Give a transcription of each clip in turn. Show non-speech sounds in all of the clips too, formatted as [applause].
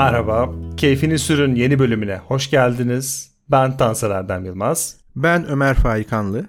Merhaba, Keyfini Sürün yeni bölümüne hoş geldiniz. Ben Tansel Erdem Yılmaz. Ben Ömer Faikanlı.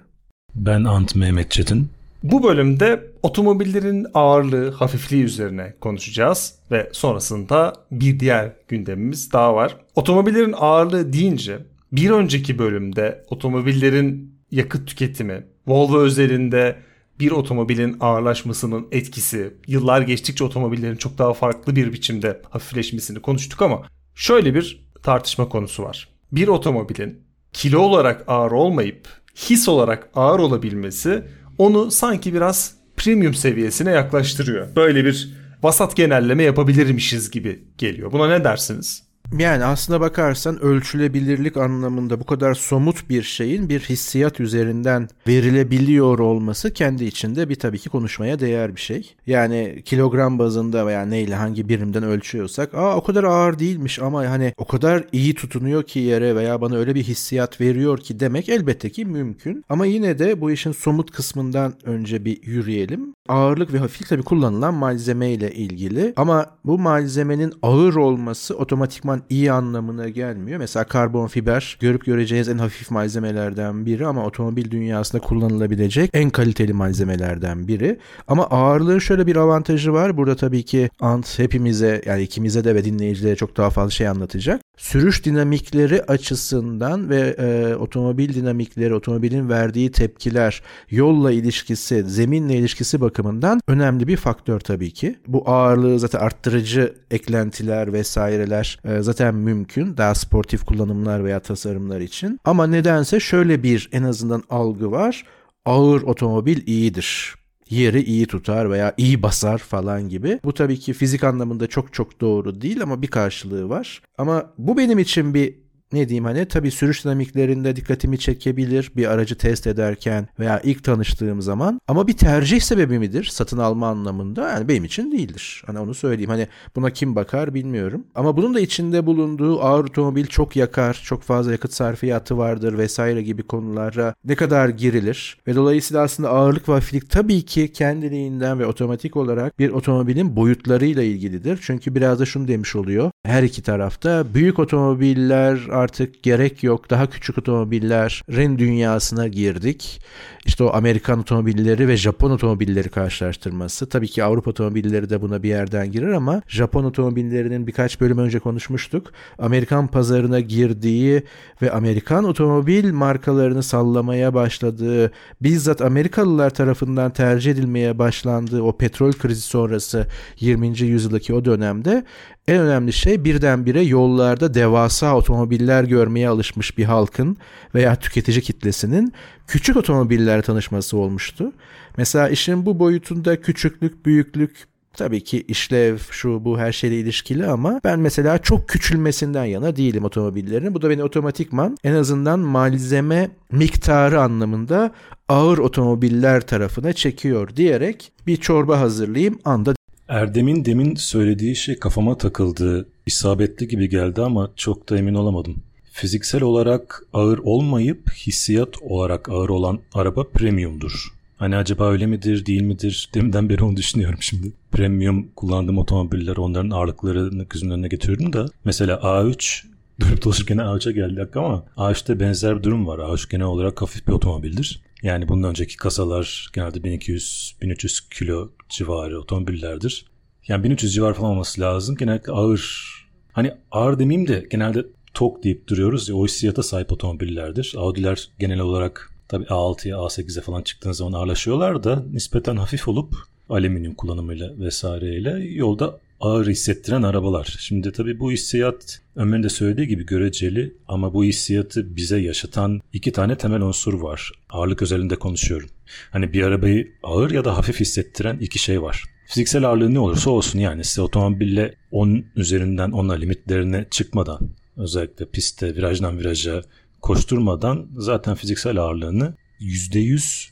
Ben Ant Mehmet Çetin. Bu bölümde otomobillerin ağırlığı, hafifliği üzerine konuşacağız ve sonrasında bir diğer gündemimiz daha var. Otomobillerin ağırlığı deyince bir önceki bölümde otomobillerin yakıt tüketimi, Volvo özelinde bir otomobilin ağırlaşmasının etkisi, yıllar geçtikçe otomobillerin çok daha farklı bir biçimde hafifleşmesini konuştuk ama şöyle bir tartışma konusu var. Bir otomobilin kilo olarak ağır olmayıp his olarak ağır olabilmesi onu sanki biraz premium seviyesine yaklaştırıyor. Böyle bir vasat genelleme yapabilirmişiz gibi geliyor. Buna ne dersiniz? Yani aslına bakarsan ölçülebilirlik anlamında bu kadar somut bir şeyin bir hissiyat üzerinden verilebiliyor olması kendi içinde bir tabii ki konuşmaya değer bir şey. Yani kilogram bazında veya neyle hangi birimden ölçüyorsak aa o kadar ağır değilmiş ama hani o kadar iyi tutunuyor ki yere veya bana öyle bir hissiyat veriyor ki demek elbette ki mümkün. Ama yine de bu işin somut kısmından önce bir yürüyelim. Ağırlık ve hafiflik tabii kullanılan malzeme ile ilgili ama bu malzemenin ağır olması otomatikman iyi anlamına gelmiyor. Mesela karbon fiber görüp göreceğiniz en hafif malzemelerden biri ama otomobil dünyasında kullanılabilecek en kaliteli malzemelerden biri. Ama ağırlığın şöyle bir avantajı var. Burada tabii ki Ant hepimize yani ikimize de ve dinleyicilere çok daha fazla şey anlatacak. Sürüş dinamikleri açısından ve e, otomobil dinamikleri, otomobilin verdiği tepkiler, yolla ilişkisi, zeminle ilişkisi bakımından önemli bir faktör tabii ki. Bu ağırlığı zaten arttırıcı eklentiler vesaireler e, zaten mümkün daha sportif kullanımlar veya tasarımlar için. Ama nedense şöyle bir en azından algı var. Ağır otomobil iyidir yeri iyi tutar veya iyi basar falan gibi. Bu tabii ki fizik anlamında çok çok doğru değil ama bir karşılığı var. Ama bu benim için bir ne diyeyim hani? Tabii sürüş dinamiklerinde dikkatimi çekebilir bir aracı test ederken veya ilk tanıştığım zaman. Ama bir tercih sebebi midir satın alma anlamında? Yani benim için değildir. Hani onu söyleyeyim. Hani buna kim bakar bilmiyorum. Ama bunun da içinde bulunduğu ağır otomobil çok yakar çok fazla yakıt sarfiyatı vardır vesaire gibi konulara ne kadar girilir? Ve dolayısıyla aslında ağırlık ve hafiflik tabii ki kendiliğinden ve otomatik olarak bir otomobilin boyutlarıyla ilgilidir. Çünkü biraz da şunu demiş oluyor. Her iki tarafta büyük otomobiller artık gerek yok. Daha küçük otomobillerin dünyasına girdik. İşte o Amerikan otomobilleri ve Japon otomobilleri karşılaştırması. Tabii ki Avrupa otomobilleri de buna bir yerden girer ama Japon otomobillerinin birkaç bölüm önce konuşmuştuk. Amerikan pazarına girdiği ve Amerikan otomobil markalarını sallamaya başladığı, bizzat Amerikalılar tarafından tercih edilmeye başlandığı o petrol krizi sonrası 20. yüzyıldaki o dönemde en önemli şey birdenbire yollarda devasa otomobiller görmeye alışmış bir halkın veya tüketici kitlesinin küçük otomobillerle tanışması olmuştu. Mesela işin bu boyutunda küçüklük, büyüklük Tabii ki işlev şu bu her şeyle ilişkili ama ben mesela çok küçülmesinden yana değilim otomobillerin. Bu da beni otomatikman en azından malzeme miktarı anlamında ağır otomobiller tarafına çekiyor diyerek bir çorba hazırlayayım anda Erdem'in demin söylediği şey kafama takıldı. İsabetli gibi geldi ama çok da emin olamadım. Fiziksel olarak ağır olmayıp hissiyat olarak ağır olan araba premiumdur. Hani acaba öyle midir değil midir? Deminden beri onu düşünüyorum şimdi. Premium kullandığım otomobiller onların ağırlıklarını gözümün önüne getiriyorum da. Mesela A3 dönüp dolaşıp gene A3'e geldik ama A3'te benzer bir durum var. A3 genel olarak hafif bir otomobildir. Yani bundan önceki kasalar genelde 1200-1300 kilo civarı otomobillerdir. Yani 1300 civar falan olması lazım. Genellikle ağır. Hani ağır demeyeyim de genelde tok deyip duruyoruz ya o hissiyata sahip otomobillerdir. Audi'ler genel olarak tabii A6'ya A8'e falan çıktığınız zaman ağırlaşıyorlar da nispeten hafif olup alüminyum kullanımıyla vesaireyle yolda ağır hissettiren arabalar. Şimdi tabii bu hissiyat Ömer'in de söylediği gibi göreceli ama bu hissiyatı bize yaşatan iki tane temel unsur var. Ağırlık özelinde konuşuyorum. Hani bir arabayı ağır ya da hafif hissettiren iki şey var. Fiziksel ağırlığı ne olursa olsun yani size otomobille 10 üzerinden 10'a limitlerine çıkmadan özellikle pistte virajdan viraja koşturmadan zaten fiziksel ağırlığını %100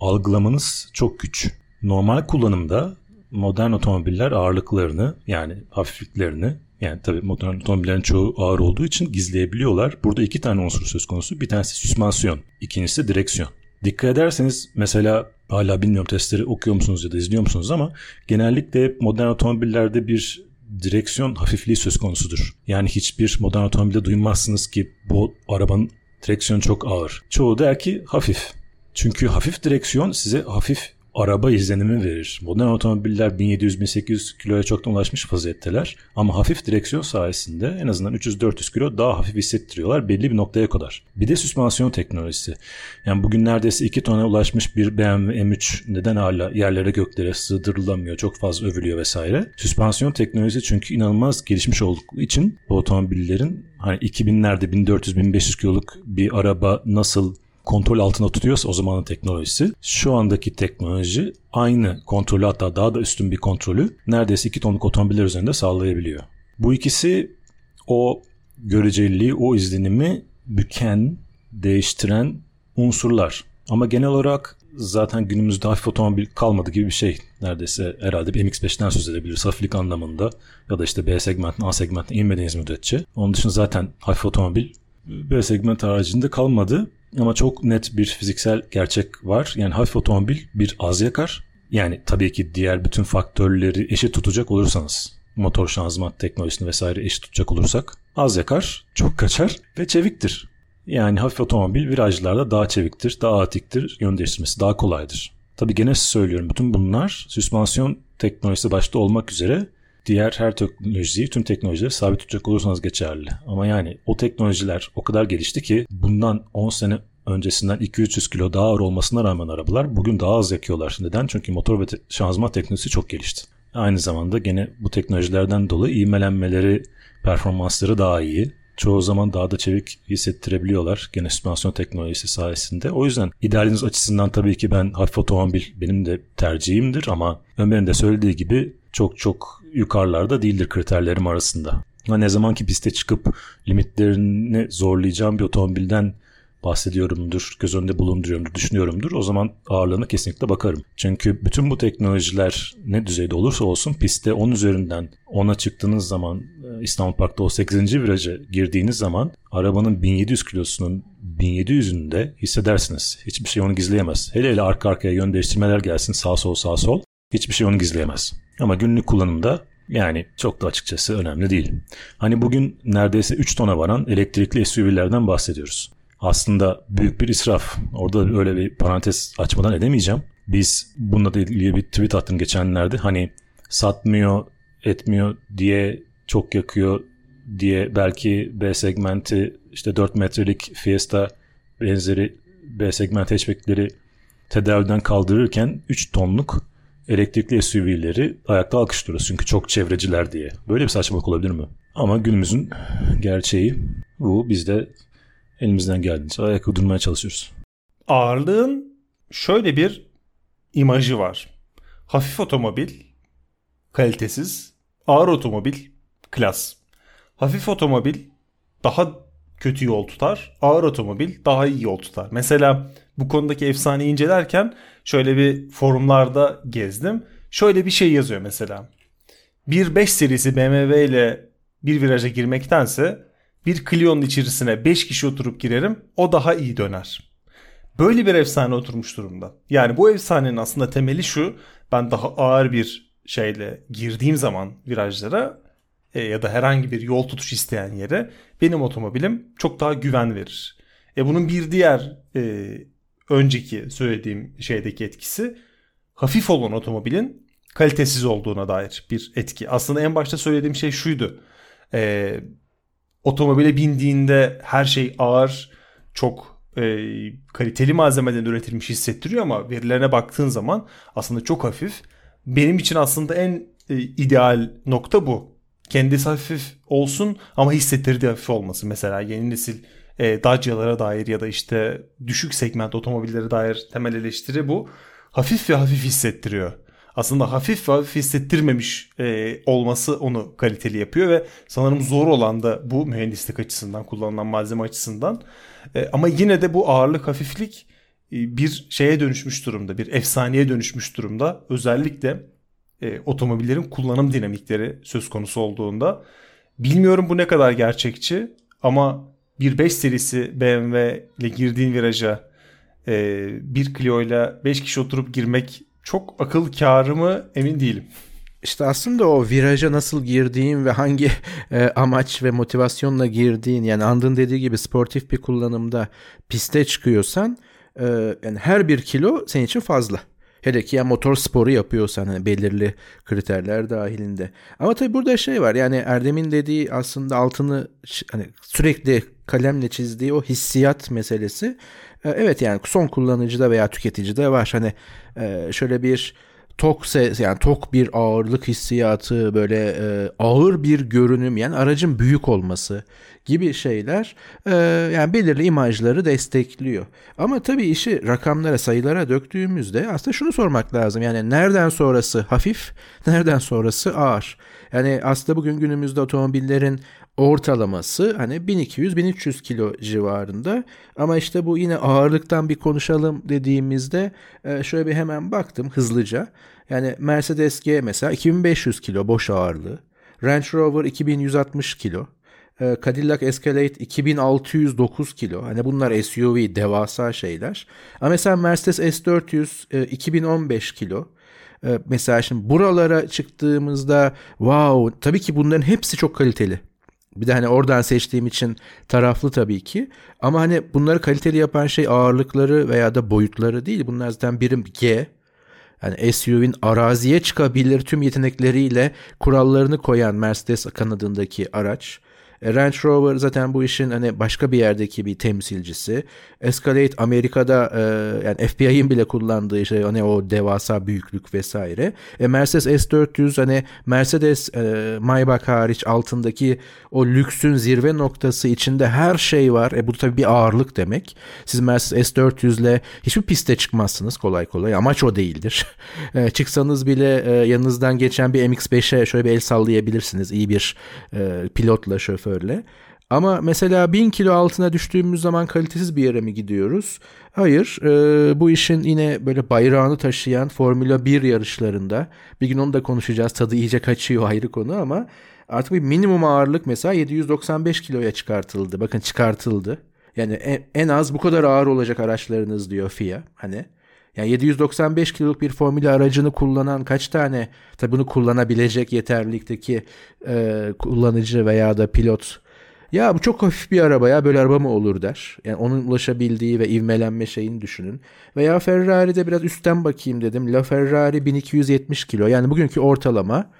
algılamanız çok güç. Normal kullanımda modern otomobiller ağırlıklarını yani hafifliklerini yani tabii modern otomobillerin çoğu ağır olduğu için gizleyebiliyorlar. Burada iki tane unsur söz konusu. Bir tanesi süspansiyon, ikincisi direksiyon. Dikkat ederseniz mesela hala bilmiyorum testleri okuyor musunuz ya da izliyor musunuz ama genellikle modern otomobillerde bir direksiyon hafifliği söz konusudur. Yani hiçbir modern otomobilde duymazsınız ki bu arabanın direksiyonu çok ağır. Çoğu der ki hafif. Çünkü hafif direksiyon size hafif araba izlenimi verir. Modern otomobiller 1700-1800 kiloya çoktan ulaşmış vaziyetteler. Ama hafif direksiyon sayesinde en azından 300-400 kilo daha hafif hissettiriyorlar belli bir noktaya kadar. Bir de süspansiyon teknolojisi. Yani bugün neredeyse 2 tona ulaşmış bir BMW M3 neden hala yerlere göklere sığdırılamıyor, çok fazla övülüyor vesaire. Süspansiyon teknolojisi çünkü inanılmaz gelişmiş olduğu için bu otomobillerin hani 2000'lerde 1400-1500 kiloluk bir araba nasıl kontrol altında tutuyorsa o zamanın teknolojisi şu andaki teknoloji aynı kontrolü hatta daha da üstün bir kontrolü neredeyse 2 tonluk otomobiller üzerinde sağlayabiliyor. Bu ikisi o göreceliliği, o izlenimi büken, değiştiren unsurlar. Ama genel olarak zaten günümüzde hafif otomobil kalmadı gibi bir şey neredeyse herhalde bir MX-5'ten söz edebiliriz hafiflik anlamında ya da işte B segmentin A segmentin inmediğiniz müddetçe. Onun dışında zaten hafif otomobil B segment haricinde kalmadı. Ama çok net bir fiziksel gerçek var. Yani hafif otomobil bir az yakar. Yani tabii ki diğer bütün faktörleri eşit tutacak olursanız motor şanzıman teknolojisini vesaire eşit tutacak olursak az yakar, çok kaçar ve çeviktir. Yani hafif otomobil virajlarda daha çeviktir, daha atiktir, yön değiştirmesi daha kolaydır. Tabii gene söylüyorum bütün bunlar süspansiyon teknolojisi başta olmak üzere diğer her teknolojiyi, tüm teknolojileri sabit tutacak olursanız geçerli. Ama yani o teknolojiler o kadar gelişti ki bundan 10 sene öncesinden 2-300 kilo daha ağır olmasına rağmen arabalar bugün daha az yakıyorlar. Neden? Çünkü motor ve te- şanzıman teknolojisi çok gelişti. Aynı zamanda gene bu teknolojilerden dolayı ivmelenmeleri, performansları daha iyi. Çoğu zaman daha da çevik hissettirebiliyorlar gene süspansiyon teknolojisi sayesinde. O yüzden idealiniz açısından tabii ki ben hafif otomobil benim de tercihimdir ama Ömer'in de söylediği gibi çok çok yukarılarda değildir kriterlerim arasında. Ama ne zaman ki piste çıkıp limitlerini zorlayacağım bir otomobilden bahsediyorumdur, göz önünde bulunduruyorumdur, düşünüyorumdur. O zaman ağırlığına kesinlikle bakarım. Çünkü bütün bu teknolojiler ne düzeyde olursa olsun pistte 10 üzerinden 10'a çıktığınız zaman e, İstanbul Park'ta o 8. viraja girdiğiniz zaman arabanın 1700 kilosunun 1700'ünde hissedersiniz. Hiçbir şey onu gizleyemez. Hele hele arka arkaya yön değiştirmeler gelsin sağ sol sağ sol. Hiçbir şey onu gizleyemez. Ama günlük kullanımda yani çok da açıkçası önemli değil. Hani bugün neredeyse 3 tona varan elektrikli SUV'lerden bahsediyoruz. Aslında büyük bir israf. Orada öyle bir parantez açmadan edemeyeceğim. Biz bununla ilgili bir tweet attım geçenlerde. Hani satmıyor, etmiyor diye çok yakıyor diye belki B segmenti işte 4 metrelik Fiesta benzeri B segment hatchback'leri tedaviden kaldırırken 3 tonluk elektrikli SUV'leri ayakta alkışlıyoruz çünkü çok çevreciler diye. Böyle bir saçmalık olabilir mi? Ama günümüzün gerçeği bu. Biz de elimizden geldiğince ayak uydurmaya çalışıyoruz. Ağırlığın şöyle bir imajı var. Hafif otomobil kalitesiz, ağır otomobil klas. Hafif otomobil daha kötü yol tutar, ağır otomobil daha iyi yol tutar. Mesela bu konudaki efsaneyi incelerken şöyle bir forumlarda gezdim. Şöyle bir şey yazıyor mesela. Bir 5 serisi BMW ile bir viraja girmektense bir Clio'nun içerisine 5 kişi oturup girerim o daha iyi döner. Böyle bir efsane oturmuş durumda. Yani bu efsanenin aslında temeli şu. Ben daha ağır bir şeyle girdiğim zaman virajlara e, ya da herhangi bir yol tutuş isteyen yere benim otomobilim çok daha güven verir. E bunun bir diğer e, önceki söylediğim şeydeki etkisi hafif olan otomobilin kalitesiz olduğuna dair bir etki. Aslında en başta söylediğim şey şuydu. E, otomobile bindiğinde her şey ağır, çok e, kaliteli malzemeden üretilmiş hissettiriyor ama verilerine baktığın zaman aslında çok hafif. Benim için aslında en e, ideal nokta bu. Kendisi hafif olsun ama hissettirdiği hafif olması. Mesela yeni nesil e, Dacia'lara dair ya da işte düşük segment otomobillere dair temel eleştiri bu. Hafif ve hafif hissettiriyor. Aslında hafif ve hafif hissettirmemiş e, olması onu kaliteli yapıyor ve sanırım zor olan da bu mühendislik açısından kullanılan malzeme açısından. E, ama yine de bu ağırlık hafiflik e, bir şeye dönüşmüş durumda, bir efsaneye dönüşmüş durumda. Özellikle e, otomobillerin kullanım dinamikleri söz konusu olduğunda. Bilmiyorum bu ne kadar gerçekçi ama bir 5 serisi BMW ile girdiğin viraja e, bir Clio ile 5 kişi oturup girmek çok akıl kârı mı emin değilim. İşte aslında o viraja nasıl girdiğin ve hangi e, amaç ve motivasyonla girdiğin yani Andın dediği gibi sportif bir kullanımda piste çıkıyorsan e, yani her bir kilo senin için fazla. Hele ki ya motor sporu yapıyorsan hani belirli kriterler dahilinde. Ama tabii burada şey var yani Erdem'in dediği aslında altını hani sürekli kalemle çizdiği o hissiyat meselesi. E, evet yani son kullanıcıda veya tüketicide var. Hani e, şöyle bir tok ses yani tok bir ağırlık hissiyatı böyle e, ağır bir görünüm yani aracın büyük olması gibi şeyler e, yani belirli imajları destekliyor. Ama tabii işi rakamlara sayılara döktüğümüzde aslında şunu sormak lazım yani nereden sonrası hafif nereden sonrası ağır. Yani aslında bugün günümüzde otomobillerin ortalaması hani 1200-1300 kilo civarında ama işte bu yine ağırlıktan bir konuşalım dediğimizde e, şöyle bir hemen baktım hızlıca. Yani Mercedes G mesela 2500 kilo boş ağırlığı. Range Rover 2160 kilo. E, Cadillac Escalade 2609 kilo. Hani bunlar SUV devasa şeyler. Ama mesela Mercedes S400 2015 kilo. E, mesela şimdi buralara çıktığımızda wow tabii ki bunların hepsi çok kaliteli. Bir de hani oradan seçtiğim için taraflı tabii ki. Ama hani bunları kaliteli yapan şey ağırlıkları veya da boyutları değil. Bunlar zaten birim G. Yani SUV'in araziye çıkabilir tüm yetenekleriyle kurallarını koyan Mercedes kanadındaki araç. E, Range Rover zaten bu işin hani başka bir yerdeki bir temsilcisi. Escalade Amerika'da e, yani FBI'nin bile kullandığı şey hani o devasa büyüklük vesaire. E, Mercedes S400 hani Mercedes e, Maybach hariç altındaki o lüksün zirve noktası içinde her şey var. E bu tabii bir ağırlık demek. Siz Mercedes S400 ile hiçbir piste çıkmazsınız kolay kolay. Amaç o değildir. [laughs] E, çıksanız bile e, yanınızdan geçen bir MX-5'e şöyle bir el sallayabilirsiniz. İyi bir e, pilotla şoför şoförle. Ama mesela 1000 kilo altına düştüğümüz zaman kalitesiz bir yere mi gidiyoruz? Hayır. E, bu işin yine böyle bayrağını taşıyan Formula 1 yarışlarında bir gün onu da konuşacağız. Tadı iyice kaçıyor ayrı konu ama artık bir minimum ağırlık mesela 795 kiloya çıkartıldı. Bakın çıkartıldı. Yani en, en az bu kadar ağır olacak araçlarınız diyor FIA. Hani yani 795 kiloluk bir formül aracını kullanan kaç tane tabi bunu kullanabilecek yeterlilikteki e, kullanıcı veya da pilot ya bu çok hafif bir araba ya böyle araba mı olur der. Yani onun ulaşabildiği ve ivmelenme şeyini düşünün. Veya Ferrari'de biraz üstten bakayım dedim. La Ferrari 1270 kilo yani bugünkü ortalama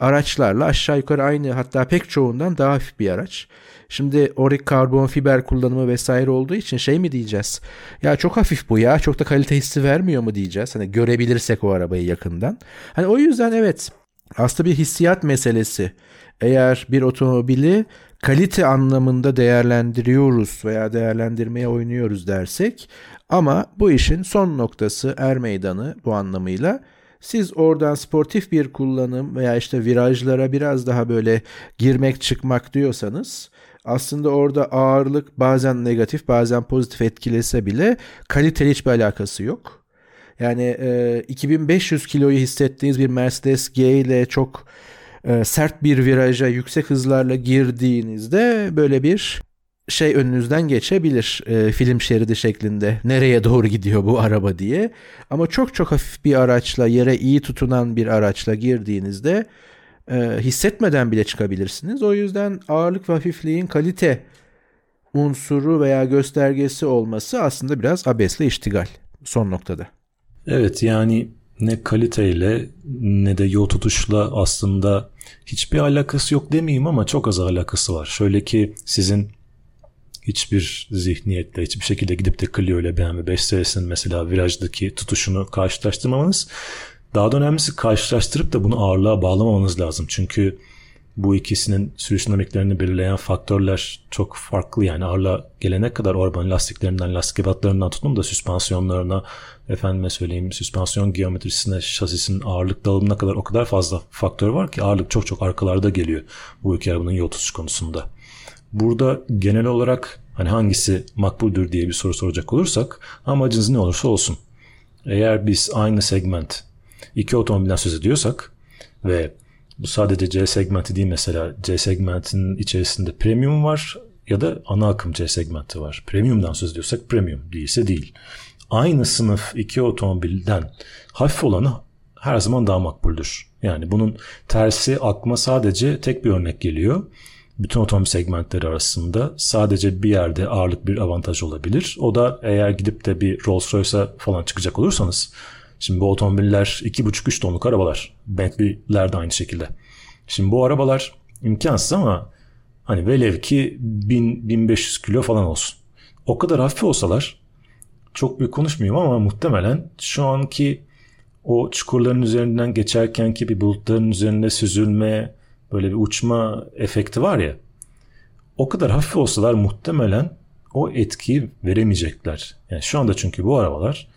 araçlarla aşağı yukarı aynı hatta pek çoğundan daha hafif bir araç. Şimdi orik karbon fiber kullanımı vesaire olduğu için şey mi diyeceğiz? Ya çok hafif bu ya çok da kalite hissi vermiyor mu diyeceğiz. Hani görebilirsek o arabayı yakından. Hani o yüzden evet aslında bir hissiyat meselesi. Eğer bir otomobili kalite anlamında değerlendiriyoruz veya değerlendirmeye oynuyoruz dersek ama bu işin son noktası er meydanı bu anlamıyla siz oradan sportif bir kullanım veya işte virajlara biraz daha böyle girmek çıkmak diyorsanız aslında orada ağırlık bazen negatif bazen pozitif etkilese bile kaliteli hiçbir alakası yok. Yani e, 2500 kiloyu hissettiğiniz bir Mercedes G ile çok e, sert bir viraja yüksek hızlarla girdiğinizde böyle bir şey önünüzden geçebilir e, film şeridi şeklinde. Nereye doğru gidiyor bu araba diye. Ama çok çok hafif bir araçla yere iyi tutunan bir araçla girdiğinizde e, hissetmeden bile çıkabilirsiniz. O yüzden ağırlık ve hafifliğin kalite unsuru veya göstergesi olması aslında biraz abesle iştigal son noktada. Evet yani ne kaliteyle ne de yol tutuşla aslında hiçbir alakası yok demeyeyim ama çok az alakası var. Şöyle ki sizin hiçbir zihniyetle hiçbir şekilde gidip de Clio ile BMW 5 serisinin mesela virajdaki tutuşunu karşılaştırmamanız daha da önemlisi karşılaştırıp da bunu ağırlığa bağlamamanız lazım. Çünkü bu ikisinin sürüş dinamiklerini belirleyen faktörler çok farklı. Yani ağırlığa gelene kadar o arabanın lastiklerinden, lastik ebatlarından tutun da süspansiyonlarına, efendime söyleyeyim süspansiyon geometrisine, şasisinin ağırlık dağılımına kadar o kadar fazla faktör var ki ağırlık çok çok arkalarda geliyor bu iki arabanın yol tutuş konusunda. Burada genel olarak hani hangisi makbuldür diye bir soru soracak olursak amacınız ne olursa olsun. Eğer biz aynı segment iki otomobilden söz ediyorsak ve bu sadece C segmenti değil mesela C segmentinin içerisinde premium var ya da ana akım C segmenti var. Premium'dan söz ediyorsak premium değilse değil. Aynı sınıf iki otomobilden hafif olanı her zaman daha makbuldür. Yani bunun tersi akma sadece tek bir örnek geliyor. Bütün otomobil segmentleri arasında sadece bir yerde ağırlık bir avantaj olabilir. O da eğer gidip de bir Rolls Royce'a falan çıkacak olursanız Şimdi bu otomobiller 2,5-3 tonluk arabalar. Bentley'ler de aynı şekilde. Şimdi bu arabalar imkansız ama hani velev ki 1000-1500 kilo falan olsun. O kadar hafif olsalar çok büyük konuşmayayım ama muhtemelen şu anki o çukurların üzerinden geçerken ki bir bulutların üzerinde süzülme böyle bir uçma efekti var ya o kadar hafif olsalar muhtemelen o etkiyi veremeyecekler. Yani şu anda çünkü bu arabalar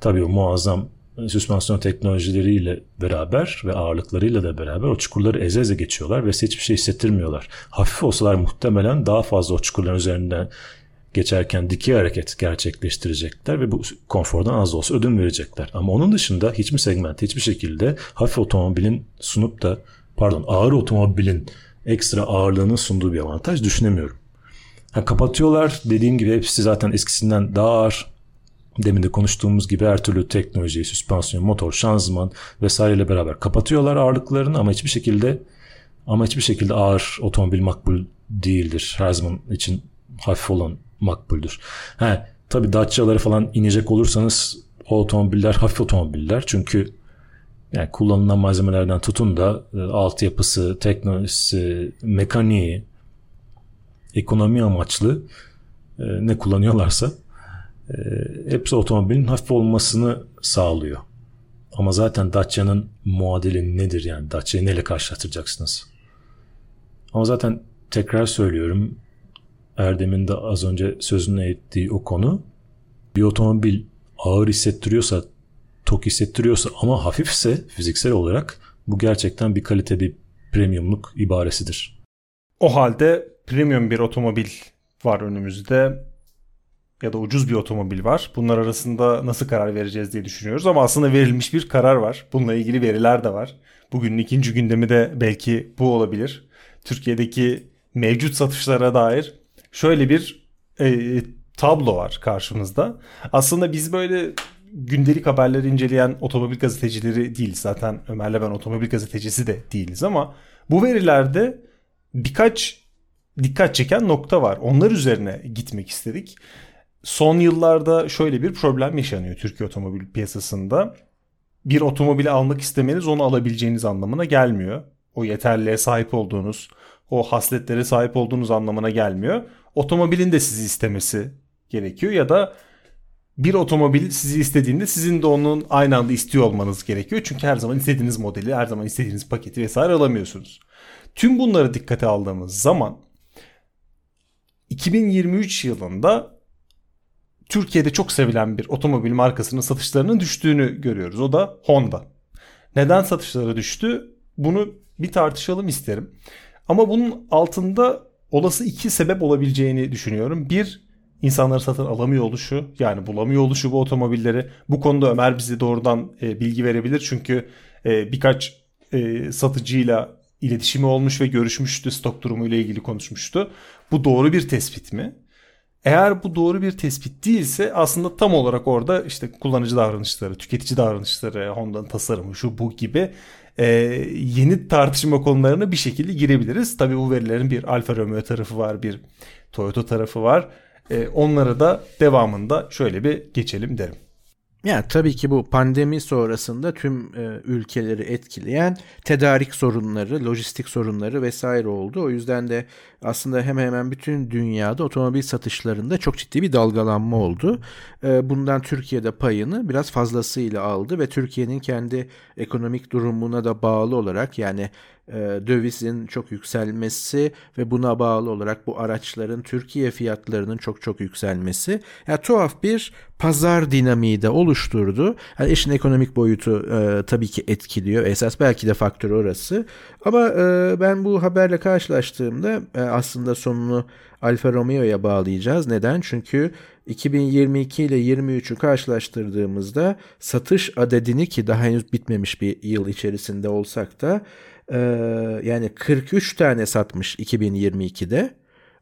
tabii o muazzam süspansiyon teknolojileriyle beraber ve ağırlıklarıyla da beraber o çukurları eze eze geçiyorlar ve hiçbir şey hissettirmiyorlar. Hafif olsalar muhtemelen daha fazla o çukurların üzerinden geçerken dikey hareket gerçekleştirecekler ve bu konfordan az olsa ödün verecekler. Ama onun dışında hiçbir segment hiçbir şekilde hafif otomobilin sunup da pardon ağır otomobilin ekstra ağırlığını sunduğu bir avantaj düşünemiyorum. Ha, kapatıyorlar dediğim gibi hepsi zaten eskisinden daha ağır demin de konuştuğumuz gibi her türlü teknolojiyi, süspansiyon, motor, şanzıman vesaireyle beraber kapatıyorlar ağırlıklarını ama hiçbir şekilde ama hiçbir şekilde ağır otomobil makbul değildir. Her zaman için hafif olan makbuldür. He, tabii Dacia'ları falan inecek olursanız o otomobiller hafif otomobiller. Çünkü yani kullanılan malzemelerden tutun da e, altyapısı, teknolojisi, mekaniği, ekonomi amaçlı e, ne kullanıyorlarsa e, hepsi otomobilin hafif olmasını sağlıyor. Ama zaten Dacia'nın muadili nedir yani? Dacia'yı neyle karşılaştıracaksınız? Ama zaten tekrar söylüyorum Erdem'in de az önce sözünü ettiği o konu bir otomobil ağır hissettiriyorsa tok hissettiriyorsa ama hafifse fiziksel olarak bu gerçekten bir kalite bir premiumluk ibaresidir. O halde premium bir otomobil var önümüzde ya da ucuz bir otomobil var. Bunlar arasında nasıl karar vereceğiz diye düşünüyoruz ama aslında verilmiş bir karar var. Bununla ilgili veriler de var. Bugünün ikinci gündemi de belki bu olabilir. Türkiye'deki mevcut satışlara dair şöyle bir e, tablo var karşımızda. Aslında biz böyle gündelik haberleri inceleyen otomobil gazetecileri değil. Zaten Ömer'le ben otomobil gazetecisi de değiliz ama bu verilerde birkaç dikkat çeken nokta var. Onlar üzerine gitmek istedik son yıllarda şöyle bir problem yaşanıyor Türkiye otomobil piyasasında. Bir otomobili almak istemeniz onu alabileceğiniz anlamına gelmiyor. O yeterliğe sahip olduğunuz, o hasletlere sahip olduğunuz anlamına gelmiyor. Otomobilin de sizi istemesi gerekiyor ya da bir otomobil sizi istediğinde sizin de onun aynı anda istiyor olmanız gerekiyor. Çünkü her zaman istediğiniz modeli, her zaman istediğiniz paketi vesaire alamıyorsunuz. Tüm bunları dikkate aldığımız zaman 2023 yılında Türkiye'de çok sevilen bir otomobil markasının satışlarının düştüğünü görüyoruz. O da Honda. Neden satışları düştü? Bunu bir tartışalım isterim. Ama bunun altında olası iki sebep olabileceğini düşünüyorum. Bir, insanları satın alamıyor oluşu yani bulamıyor oluşu bu otomobilleri. Bu konuda Ömer bize doğrudan e, bilgi verebilir. Çünkü e, birkaç e, satıcıyla iletişimi olmuş ve görüşmüştü stok durumu ile ilgili konuşmuştu. Bu doğru bir tespit mi? Eğer bu doğru bir tespit değilse aslında tam olarak orada işte kullanıcı davranışları, tüketici davranışları, Honda'nın tasarımı şu bu gibi e, yeni tartışma konularına bir şekilde girebiliriz. Tabii bu verilerin bir Alfa Romeo tarafı var, bir Toyota tarafı var. E, onlara da devamında şöyle bir geçelim derim. Yani tabii ki bu pandemi sonrasında tüm e, ülkeleri etkileyen tedarik sorunları, lojistik sorunları vesaire oldu. O yüzden de aslında hemen hemen bütün dünyada otomobil satışlarında çok ciddi bir dalgalanma oldu. E, bundan Türkiye'de payını biraz fazlasıyla aldı ve Türkiye'nin kendi ekonomik durumuna da bağlı olarak yani dövizin çok yükselmesi ve buna bağlı olarak bu araçların Türkiye fiyatlarının çok çok yükselmesi yani tuhaf bir pazar dinamiği de oluşturdu. Yani işin ekonomik boyutu e, tabii ki etkiliyor. Esas belki de faktör orası. Ama e, ben bu haberle karşılaştığımda e, aslında sonunu Alfa Romeo'ya bağlayacağız. Neden? Çünkü 2022 ile 23'ü karşılaştırdığımızda satış adedini ki daha henüz bitmemiş bir yıl içerisinde olsak da e, yani 43 tane satmış 2022'de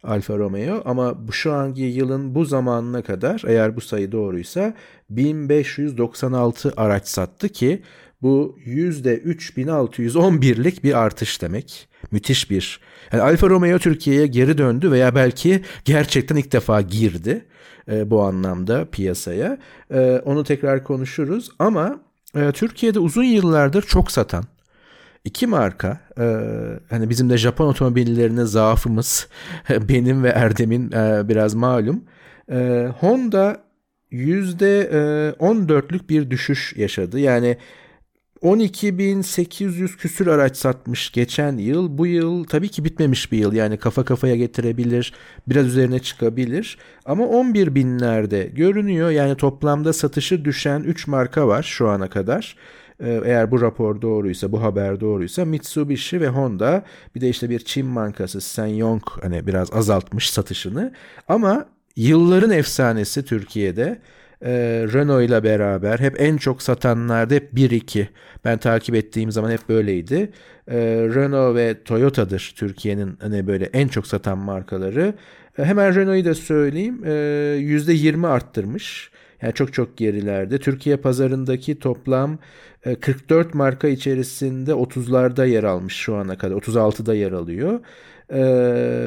Alfa Romeo ama şu anki yılın bu zamanına kadar eğer bu sayı doğruysa 1596 araç sattı ki bu %3611'lik bir artış demek. Müthiş bir. Yani Alfa Romeo Türkiye'ye geri döndü veya belki gerçekten ilk defa girdi e, bu anlamda piyasaya. E, onu tekrar konuşuruz ama e, Türkiye'de uzun yıllardır çok satan iki marka e, hani bizim de Japon otomobillerine zaafımız [laughs] benim ve Erdem'in e, biraz malum. E, Honda %14'lük bir düşüş yaşadı. Yani 12.800 küsür araç satmış geçen yıl. Bu yıl tabii ki bitmemiş bir yıl. Yani kafa kafaya getirebilir, biraz üzerine çıkabilir. Ama 11 binlerde görünüyor. Yani toplamda satışı düşen 3 marka var şu ana kadar. Ee, eğer bu rapor doğruysa, bu haber doğruysa Mitsubishi ve Honda bir de işte bir Çin markası Sanyong hani biraz azaltmış satışını. Ama yılların efsanesi Türkiye'de e, Renault ile beraber hep en çok satanlarda hep 1-2. Ben takip ettiğim zaman hep böyleydi. E, Renault ve Toyota'dır Türkiye'nin hani böyle en çok satan markaları. E, hemen Renault'u da söyleyeyim. E, %20 arttırmış. Yani çok çok gerilerde. Türkiye pazarındaki toplam 44 marka içerisinde 30'larda yer almış şu ana kadar. 36'da yer alıyor. Ee,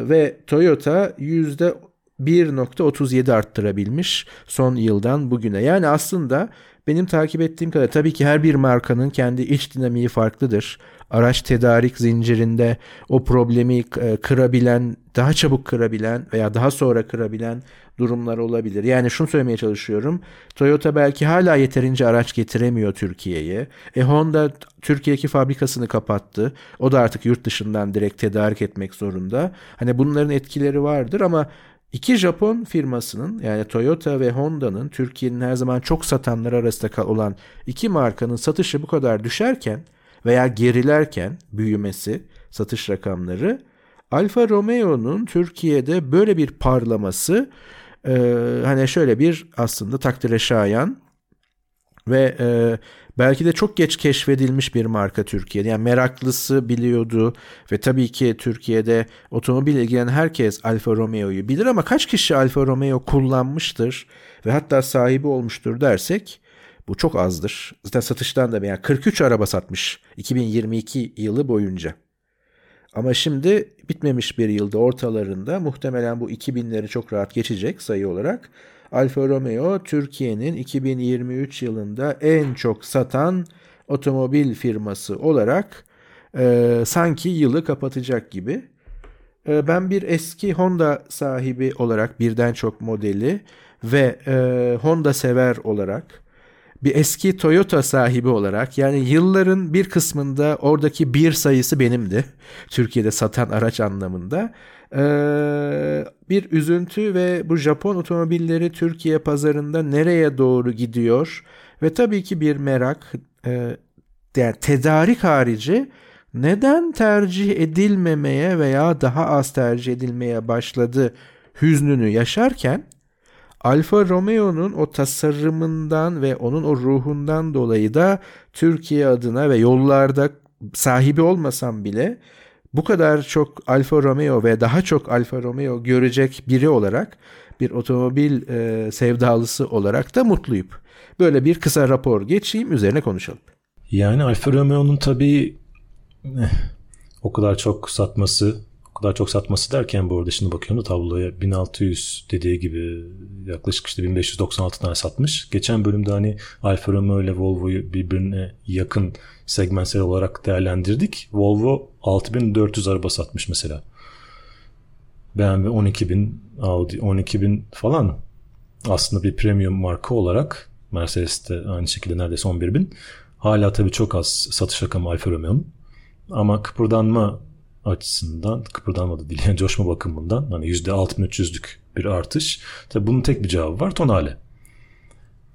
ve Toyota yüzde 1.37 arttırabilmiş son yıldan bugüne. Yani aslında benim takip ettiğim kadar tabii ki her bir markanın kendi iç dinamiği farklıdır. Araç tedarik zincirinde o problemi e, kırabilen, daha çabuk kırabilen veya daha sonra kırabilen durumlar olabilir. Yani şunu söylemeye çalışıyorum. Toyota belki hala yeterince araç getiremiyor Türkiye'ye. E Honda Türkiye'deki fabrikasını kapattı. O da artık yurt dışından direkt tedarik etmek zorunda. Hani bunların etkileri vardır ama İki Japon firmasının yani Toyota ve Honda'nın Türkiye'nin her zaman çok satanlar arasında olan iki markanın satışı bu kadar düşerken veya gerilerken büyümesi, satış rakamları Alfa Romeo'nun Türkiye'de böyle bir parlaması e, hani şöyle bir aslında takdire şayan ve e, belki de çok geç keşfedilmiş bir marka Türkiye'de. Yani meraklısı biliyordu ve tabii ki Türkiye'de otomobil ilgilenen herkes Alfa Romeo'yu bilir ama kaç kişi Alfa Romeo kullanmıştır ve hatta sahibi olmuştur dersek bu çok azdır. Zaten satıştan da yani 43 araba satmış 2022 yılı boyunca. Ama şimdi bitmemiş bir yılda ortalarında muhtemelen bu 2000'leri çok rahat geçecek sayı olarak. Alfa Romeo Türkiye'nin 2023 yılında en çok satan otomobil firması olarak e, sanki yılı kapatacak gibi. E, ben bir eski Honda sahibi olarak birden çok modeli ve e, Honda sever olarak bir eski Toyota sahibi olarak yani yılların bir kısmında oradaki bir sayısı benimdi. Türkiye'de satan araç anlamında. Ee, bir üzüntü ve bu Japon otomobilleri Türkiye pazarında nereye doğru gidiyor ve tabii ki bir merak e, yani tedarik harici neden tercih edilmemeye veya daha az tercih edilmeye başladı hüznünü yaşarken Alfa Romeo'nun o tasarımından ve onun o ruhundan dolayı da Türkiye adına ve yollarda sahibi olmasam bile bu kadar çok Alfa Romeo ve daha çok Alfa Romeo görecek biri olarak bir otomobil e, sevdalısı olarak da mutluyum. Böyle bir kısa rapor geçeyim üzerine konuşalım. Yani Alfa Romeo'nun tabii eh, o kadar çok satması kadar çok satması derken bu arada şimdi bakıyorum da tabloya 1600 dediği gibi yaklaşık işte 1596 tane satmış. Geçen bölümde hani Alfa Romeo ile Volvo'yu birbirine yakın segmentsel olarak değerlendirdik. Volvo 6400 araba satmış mesela. BMW 12000, Audi 12000 falan aslında bir premium marka olarak Mercedes de aynı şekilde neredeyse 11000. Hala tabii çok az satış rakamı Alfa Romeo'nun. Ama kıpırdanma açısından kıpırdanmadı değil yani coşma bakımından hani %6300'lük bir artış. Tabii bunun tek bir cevabı var tonale.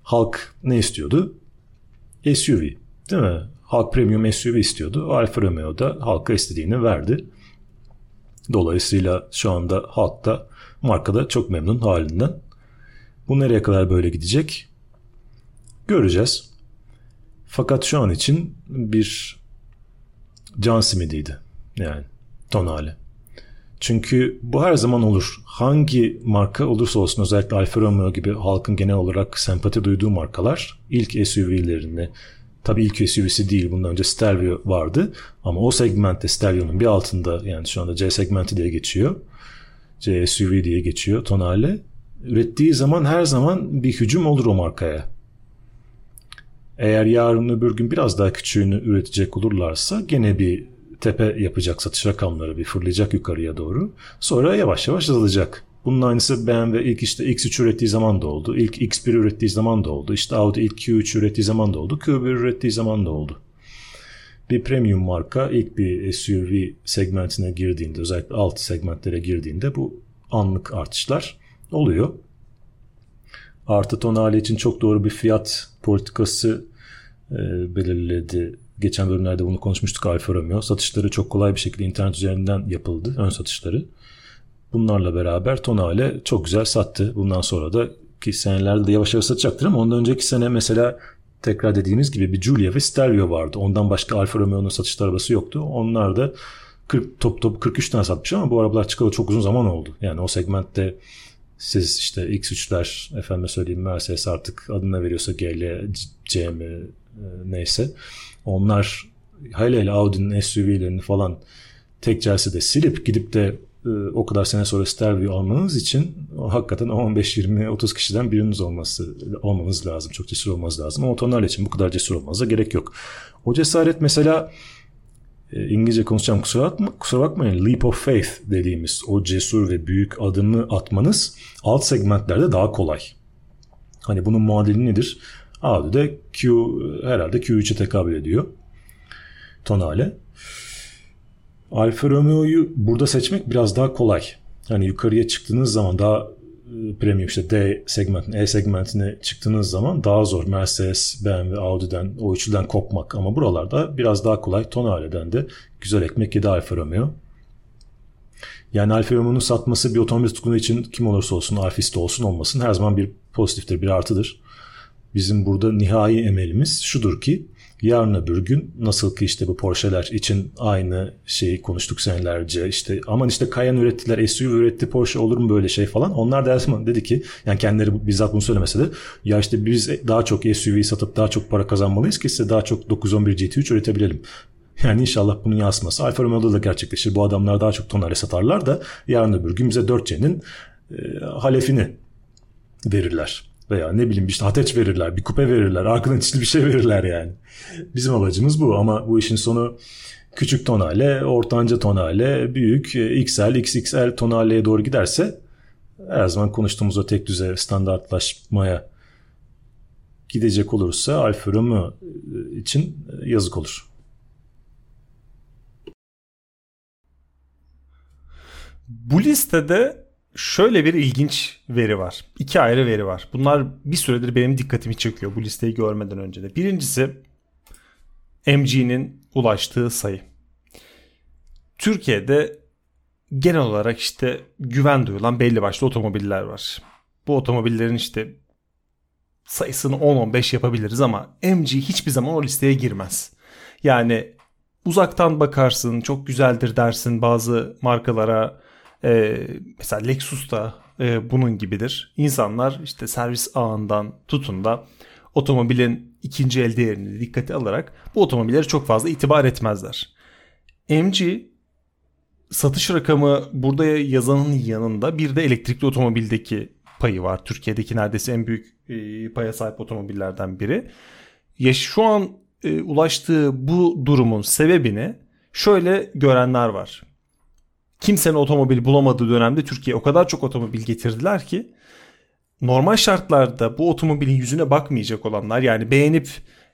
Halk ne istiyordu? SUV değil mi? Halk premium SUV istiyordu. Alfa Romeo da halka istediğini verdi. Dolayısıyla şu anda halk da markada çok memnun halinden. Bu nereye kadar böyle gidecek? Göreceğiz. Fakat şu an için bir can simidiydi. Yani tonale. Çünkü bu her zaman olur. Hangi marka olursa olsun özellikle Alfa Romeo gibi halkın genel olarak sempati duyduğu markalar ilk SUV'lerini tabii ilk SUV'si değil bundan önce Stelvio vardı ama o segmentte Stelvio'nun bir altında yani şu anda C segmenti diye geçiyor. C SUV diye geçiyor Tonale. Ürettiği zaman her zaman bir hücum olur o markaya. Eğer yarın öbür gün biraz daha küçüğünü üretecek olurlarsa gene bir tepe yapacak satış rakamları bir fırlayacak yukarıya doğru. Sonra yavaş yavaş azalacak. Bunun aynısı BMW ilk işte X3 ürettiği zaman da oldu. İlk X1 ürettiği zaman da oldu. İşte Audi ilk Q3 ürettiği zaman da oldu. Q1 ürettiği zaman da oldu. Bir premium marka ilk bir SUV segmentine girdiğinde özellikle alt segmentlere girdiğinde bu anlık artışlar oluyor. Artı tonali için çok doğru bir fiyat politikası e, belirledi Geçen bölümlerde bunu konuşmuştuk Alfa Romeo. Satışları çok kolay bir şekilde internet üzerinden yapıldı. Ön satışları. Bunlarla beraber Tonale çok güzel sattı. Bundan sonra da ki senelerde de yavaş yavaş satacaktır ama ondan önceki sene mesela tekrar dediğimiz gibi bir Giulia ve Stelvio vardı. Ondan başka Alfa Romeo'nun satış arabası yoktu. Onlar da 40 top top 43 tane satmış ama bu arabalar çıkalı çok uzun zaman oldu. Yani o segmentte siz işte X3'ler efendime söyleyeyim Mercedes artık adına veriyorsa GL, CM e, neyse onlar hele hele Audi'nin SUV'lerini falan tek celsede silip gidip de e, o kadar sene sonra Stelvio almanız için hakikaten 15 20 30 kişiden biriniz olması olmanız lazım. Çok cesur olmanız lazım. Ama otomobil için bu kadar cesur olmanıza gerek yok. O cesaret mesela e, İngilizce konuşacağım kusura, bakma, kusura bakmayın leap of faith dediğimiz o cesur ve büyük adımı atmanız alt segmentlerde daha kolay. Hani bunun muadili nedir? Audi'de Q herhalde Q3'e tekabül ediyor. Tonale. Alfa Romeo'yu burada seçmek biraz daha kolay. Hani yukarıya çıktığınız zaman daha e, premium işte D segmentine, E segmentine çıktığınız zaman daha zor Mercedes, BMW, Audi'den, o üçlüden kopmak. Ama buralarda biraz daha kolay. Tonale'den de güzel ekmek yedi Alfa Romeo. Yani Alfa Romeo'nun satması bir otomobil tutkunu için kim olursa olsun, Alfista olsun olmasın her zaman bir pozitiftir, bir artıdır. Bizim burada nihai emelimiz şudur ki yarın öbür gün nasıl ki işte bu Porsche'ler için aynı şeyi konuştuk senelerce işte aman işte Cayenne ürettiler SUV üretti Porsche olur mu böyle şey falan onlar da dedi ki yani kendileri bizzat bunu söylemese de ya işte biz daha çok SUV satıp daha çok para kazanmalıyız ki size daha çok 911 GT3 üretebilelim. [laughs] Yani inşallah bunun yansıması Alfa Romeo'da da gerçekleşir. Bu adamlar daha çok tonare satarlar da yarın öbür gün bize 4C'nin e, halefini verirler. Veya ne bileyim işte ateş verirler, bir kupe verirler, arkadan içli bir şey verirler yani. Bizim amacımız bu ama bu işin sonu küçük tonale, ortanca tonale, büyük XL, XXL tonaleye doğru giderse her zaman konuştuğumuz o tek düze standartlaşmaya gidecek olursa Alfa Romeo için yazık olur. Bu listede şöyle bir ilginç veri var. İki ayrı veri var. Bunlar bir süredir benim dikkatimi çekiyor bu listeyi görmeden önce de. Birincisi MG'nin ulaştığı sayı. Türkiye'de genel olarak işte güven duyulan belli başlı otomobiller var. Bu otomobillerin işte sayısını 10-15 yapabiliriz ama MG hiçbir zaman o listeye girmez. Yani uzaktan bakarsın çok güzeldir dersin bazı markalara e, mesela Lexus da e, bunun gibidir. İnsanlar işte servis ağından tutun da otomobilin ikinci el değerini dikkate alarak bu otomobillere çok fazla itibar etmezler. MG satış rakamı burada yazanın yanında bir de elektrikli otomobildeki payı var. Türkiye'deki neredeyse en büyük e, paya sahip otomobillerden biri. Ya şu an e, ulaştığı bu durumun sebebini şöyle görenler var kimsenin otomobil bulamadığı dönemde Türkiye o kadar çok otomobil getirdiler ki normal şartlarda bu otomobilin yüzüne bakmayacak olanlar yani beğenip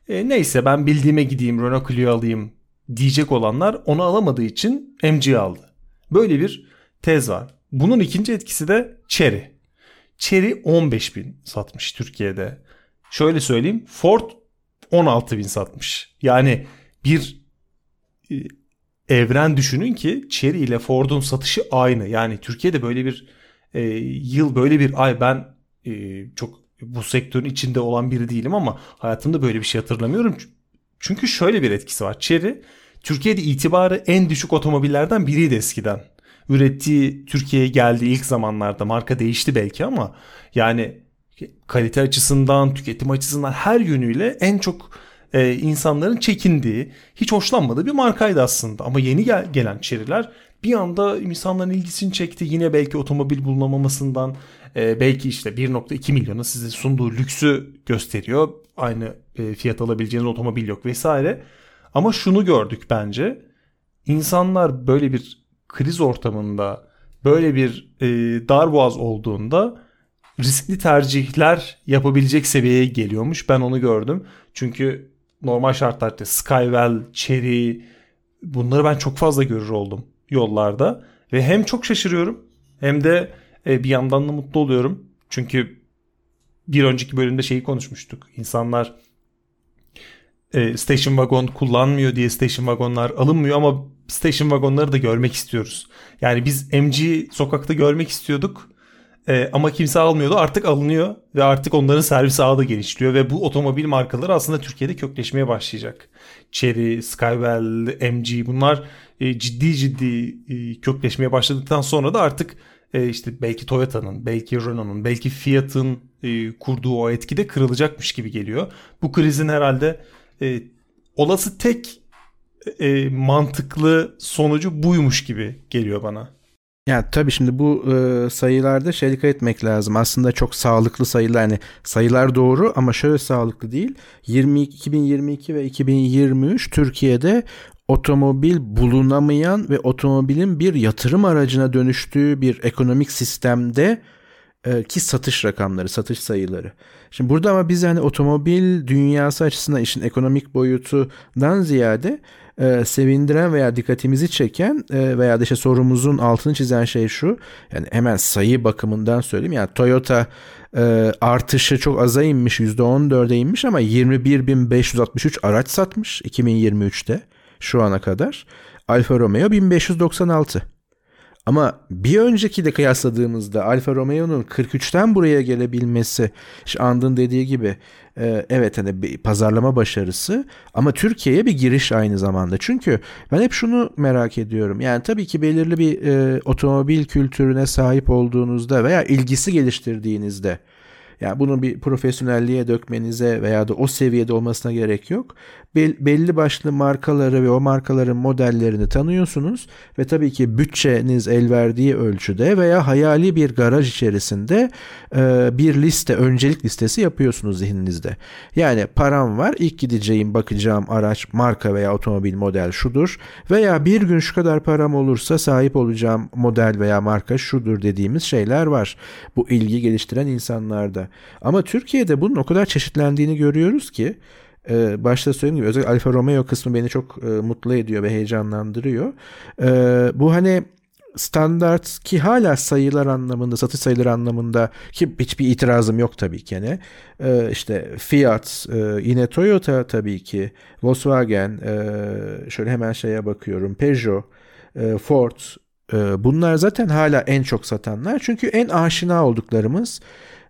e, neyse ben bildiğime gideyim Renault Clio alayım diyecek olanlar onu alamadığı için MG aldı. Böyle bir tez var. Bunun ikinci etkisi de Chery. Chery 15 bin satmış Türkiye'de. Şöyle söyleyeyim Ford 16 bin satmış. Yani bir e, evren düşünün ki Chery ile Ford'un satışı aynı. Yani Türkiye'de böyle bir e, yıl böyle bir ay ben e, çok bu sektörün içinde olan biri değilim ama hayatımda böyle bir şey hatırlamıyorum. Çünkü şöyle bir etkisi var. Chery Türkiye'de itibarı en düşük otomobillerden biriydi eskiden. ürettiği Türkiye'ye geldi ilk zamanlarda marka değişti belki ama yani kalite açısından, tüketim açısından her yönüyle en çok e, insanların çekindiği, hiç hoşlanmadığı bir markaydı aslında. Ama yeni gel- gelen Chery'ler bir anda insanların ilgisini çekti. Yine belki otomobil bulunamamasından, e, belki işte 1.2 milyona size sunduğu lüksü gösteriyor. Aynı e, fiyat alabileceğiniz otomobil yok vesaire. Ama şunu gördük bence. İnsanlar böyle bir kriz ortamında, böyle bir e, darboğaz olduğunda riskli tercihler yapabilecek seviyeye geliyormuş. Ben onu gördüm. Çünkü normal şartlarda Skywell, Cherry bunları ben çok fazla görür oldum yollarda. Ve hem çok şaşırıyorum hem de e, bir yandan da mutlu oluyorum. Çünkü bir önceki bölümde şeyi konuşmuştuk. İnsanlar e, station wagon kullanmıyor diye station wagonlar alınmıyor ama station wagonları da görmek istiyoruz. Yani biz MG sokakta görmek istiyorduk. E, ama kimse almıyordu. Artık alınıyor ve artık onların servis ağı da genişliyor ve bu otomobil markaları aslında Türkiye'de kökleşmeye başlayacak. Chery, Skywell, MG bunlar e, ciddi ciddi e, kökleşmeye başladıktan sonra da artık e, işte belki Toyota'nın, belki Renault'un, belki Fiat'ın e, kurduğu o etki de kırılacakmış gibi geliyor. Bu krizin herhalde e, olası tek e, mantıklı sonucu buymuş gibi geliyor bana. Ya tabii şimdi bu e, sayılarda şey dikkat etmek lazım. Aslında çok sağlıklı sayılar yani sayılar doğru ama şöyle sağlıklı değil. 20, 2022 ve 2023 Türkiye'de otomobil bulunamayan ve otomobilin bir yatırım aracına dönüştüğü bir ekonomik sistemde e, ki satış rakamları, satış sayıları. Şimdi burada ama biz yani otomobil dünyası açısından işin ekonomik boyutundan ziyade e, sevindiren veya dikkatimizi çeken e, veya da işte sorumuzun altını çizen şey şu. Yani hemen sayı bakımından söyleyeyim. Yani Toyota e, artışı çok aza inmiş %14'e inmiş ama 21.563 araç satmış 2023'te şu ana kadar. Alfa Romeo 1596. Ama bir önceki de kıyasladığımızda Alfa Romeo'nun 43'ten buraya gelebilmesi, işte Andın dediği gibi e, evet hani bir pazarlama başarısı ama Türkiye'ye bir giriş aynı zamanda. Çünkü ben hep şunu merak ediyorum. Yani tabii ki belirli bir e, otomobil kültürüne sahip olduğunuzda veya ilgisi geliştirdiğinizde yani bunu bir profesyonelliğe dökmenize veya da o seviyede olmasına gerek yok. belli başlı markaları ve o markaların modellerini tanıyorsunuz ve tabii ki bütçeniz el verdiği ölçüde veya hayali bir garaj içerisinde e, bir liste, öncelik listesi yapıyorsunuz zihninizde. Yani param var, ilk gideceğim, bakacağım araç, marka veya otomobil model şudur veya bir gün şu kadar param olursa sahip olacağım model veya marka şudur dediğimiz şeyler var. Bu ilgi geliştiren insanlarda. Ama Türkiye'de bunun o kadar çeşitlendiğini görüyoruz ki e, başta söylediğim gibi özellikle Alfa Romeo kısmı beni çok e, mutlu ediyor ve heyecanlandırıyor. E, bu hani standart ki hala sayılar anlamında, satış sayıları anlamında ki hiçbir itirazım yok tabii ki. Yani. İşte Fiat, yine Toyota tabii ki, Volkswagen, şöyle hemen şeye bakıyorum, Peugeot, Ford, bunlar zaten hala en çok satanlar. Çünkü en aşina olduklarımız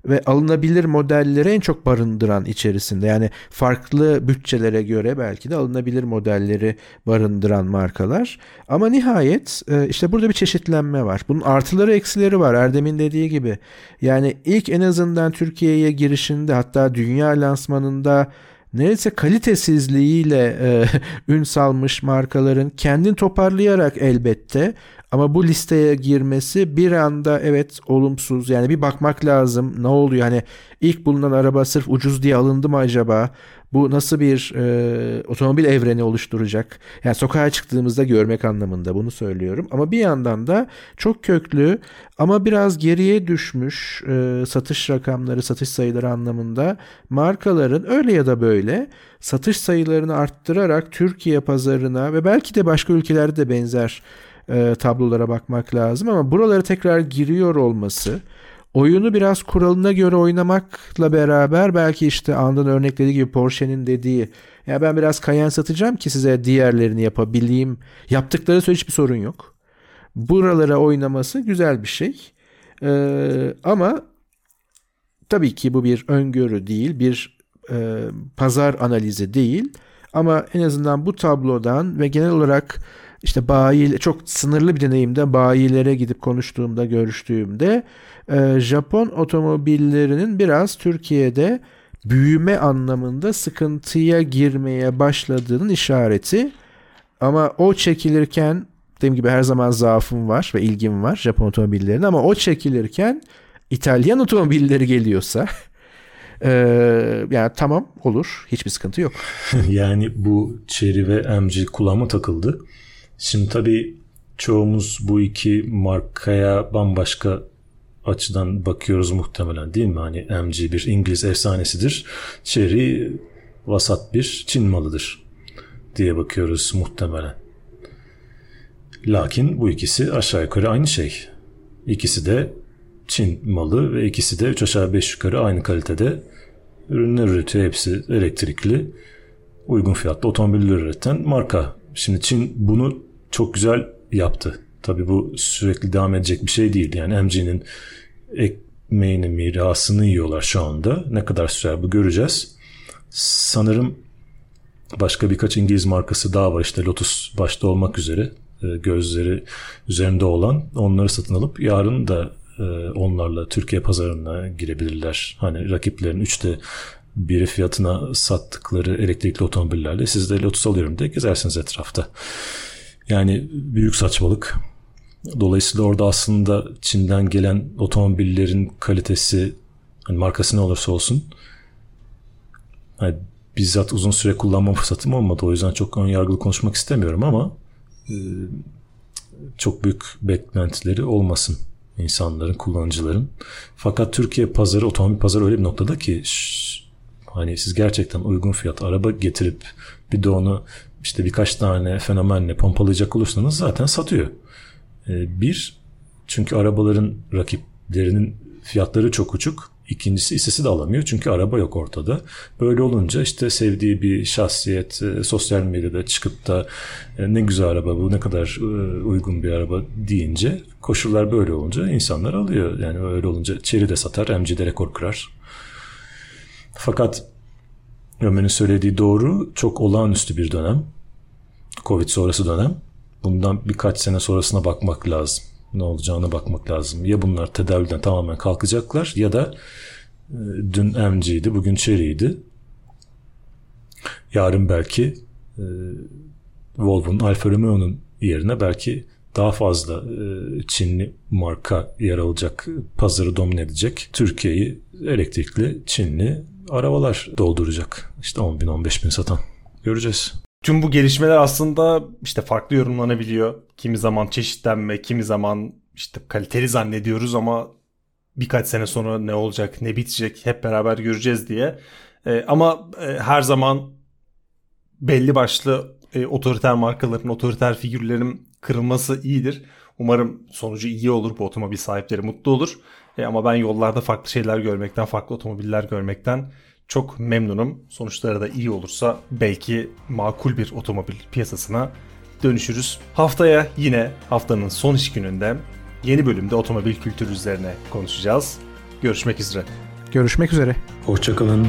ve alınabilir modelleri en çok barındıran içerisinde. Yani farklı bütçelere göre belki de alınabilir modelleri barındıran markalar. Ama nihayet e, işte burada bir çeşitlenme var. Bunun artıları eksileri var. Erdem'in dediği gibi. Yani ilk en azından Türkiye'ye girişinde hatta dünya lansmanında neredeyse kalitesizliğiyle e, [laughs] ün salmış markaların kendini toparlayarak elbette ama bu listeye girmesi bir anda evet olumsuz. Yani bir bakmak lazım. Ne oluyor? Hani ilk bulunan araba sırf ucuz diye alındı mı acaba? Bu nasıl bir e, otomobil evreni oluşturacak? Yani sokağa çıktığımızda görmek anlamında bunu söylüyorum. Ama bir yandan da çok köklü ama biraz geriye düşmüş e, satış rakamları, satış sayıları anlamında markaların öyle ya da böyle satış sayılarını arttırarak Türkiye pazarına ve belki de başka ülkelerde de benzer e, tablolara bakmak lazım ama buralara tekrar giriyor olması oyunu biraz kuralına göre oynamakla beraber belki işte andan örneklediği gibi Porsche'nin dediği ya ben biraz kayan satacağım ki size diğerlerini yapabileyim. Yaptıkları sürece hiçbir sorun yok. Buralara oynaması güzel bir şey. Ee, ama tabii ki bu bir öngörü değil, bir e, pazar analizi değil. Ama en azından bu tablodan ve genel olarak işte bayi çok sınırlı bir deneyimde bayilere gidip konuştuğumda görüştüğümde e, Japon otomobillerinin biraz Türkiye'de büyüme anlamında sıkıntıya girmeye başladığının işareti. Ama o çekilirken dediğim gibi her zaman zaafım var ve ilgim var Japon otomobillerine ama o çekilirken İtalyan otomobilleri geliyorsa [laughs] e, yani tamam olur hiçbir sıkıntı yok. [laughs] yani bu Chery ve MG kulağıma takıldı. Şimdi tabii çoğumuz bu iki markaya bambaşka açıdan bakıyoruz muhtemelen değil mi? Hani MG bir İngiliz efsanesidir. Chery vasat bir Çin malıdır diye bakıyoruz muhtemelen. Lakin bu ikisi aşağı yukarı aynı şey. İkisi de Çin malı ve ikisi de 3 aşağı 5 yukarı aynı kalitede ürünler üretiyor. Hepsi elektrikli, uygun fiyatlı otomobiller üreten marka. Şimdi Çin bunu çok güzel yaptı. Tabi bu sürekli devam edecek bir şey değil. Yani MG'nin ekmeğini, mirasını yiyorlar şu anda. Ne kadar sürer bu göreceğiz. Sanırım başka birkaç İngiliz markası daha var. İşte Lotus başta olmak üzere e, gözleri üzerinde olan onları satın alıp yarın da e, onlarla Türkiye pazarına girebilirler. Hani rakiplerin üçte biri fiyatına sattıkları elektrikli otomobillerle siz de Lotus alıyorum diye gezersiniz etrafta. Yani büyük saçmalık. Dolayısıyla orada aslında Çin'den gelen otomobillerin kalitesi hani markası ne olursa olsun hani bizzat uzun süre kullanma [laughs] fırsatım olmadı. O yüzden çok ön yargılı konuşmak istemiyorum ama e, çok büyük beklentileri olmasın insanların, kullanıcıların. Fakat Türkiye pazarı, otomobil pazarı öyle bir noktada ki hani siz gerçekten uygun fiyat araba getirip bir de onu işte birkaç tane fenomenle pompalayacak olursanız zaten satıyor. Ee, bir, çünkü arabaların rakiplerinin fiyatları çok uçuk. İkincisi istesi de alamıyor çünkü araba yok ortada. Böyle olunca işte sevdiği bir şahsiyet e, sosyal medyada çıkıp da e, ne güzel araba bu ne kadar e, uygun bir araba deyince koşullar böyle olunca insanlar alıyor. Yani öyle olunca Chery de satar, MG de rekor kırar. Fakat Ömer'in söylediği doğru çok olağanüstü bir dönem. Covid sonrası dönem. Bundan birkaç sene sonrasına bakmak lazım. Ne olacağına bakmak lazım. Ya bunlar tedaviden tamamen kalkacaklar ya da e, dün MG'ydi, bugün Chery'ydi. Yarın belki e, Volvo'nun, Alfa Romeo'nun yerine belki daha fazla e, Çinli marka yer alacak, pazarı domine edecek. Türkiye'yi elektrikli Çinli arabalar dolduracak. İşte 10 bin 15 bin satan. Göreceğiz. Tüm bu gelişmeler aslında işte farklı yorumlanabiliyor. Kimi zaman çeşitlenme, kimi zaman işte kaliteli zannediyoruz ama birkaç sene sonra ne olacak, ne bitecek hep beraber göreceğiz diye. E, ama e, her zaman belli başlı e, otoriter markaların, otoriter figürlerin kırılması iyidir. Umarım sonucu iyi olur, bu otomobil sahipleri mutlu olur. E, ama ben yollarda farklı şeyler görmekten, farklı otomobiller görmekten çok memnunum. Sonuçları da iyi olursa belki makul bir otomobil piyasasına dönüşürüz. Haftaya yine haftanın son iş gününde yeni bölümde otomobil kültürü üzerine konuşacağız. Görüşmek üzere. Görüşmek üzere. Hoşçakalın.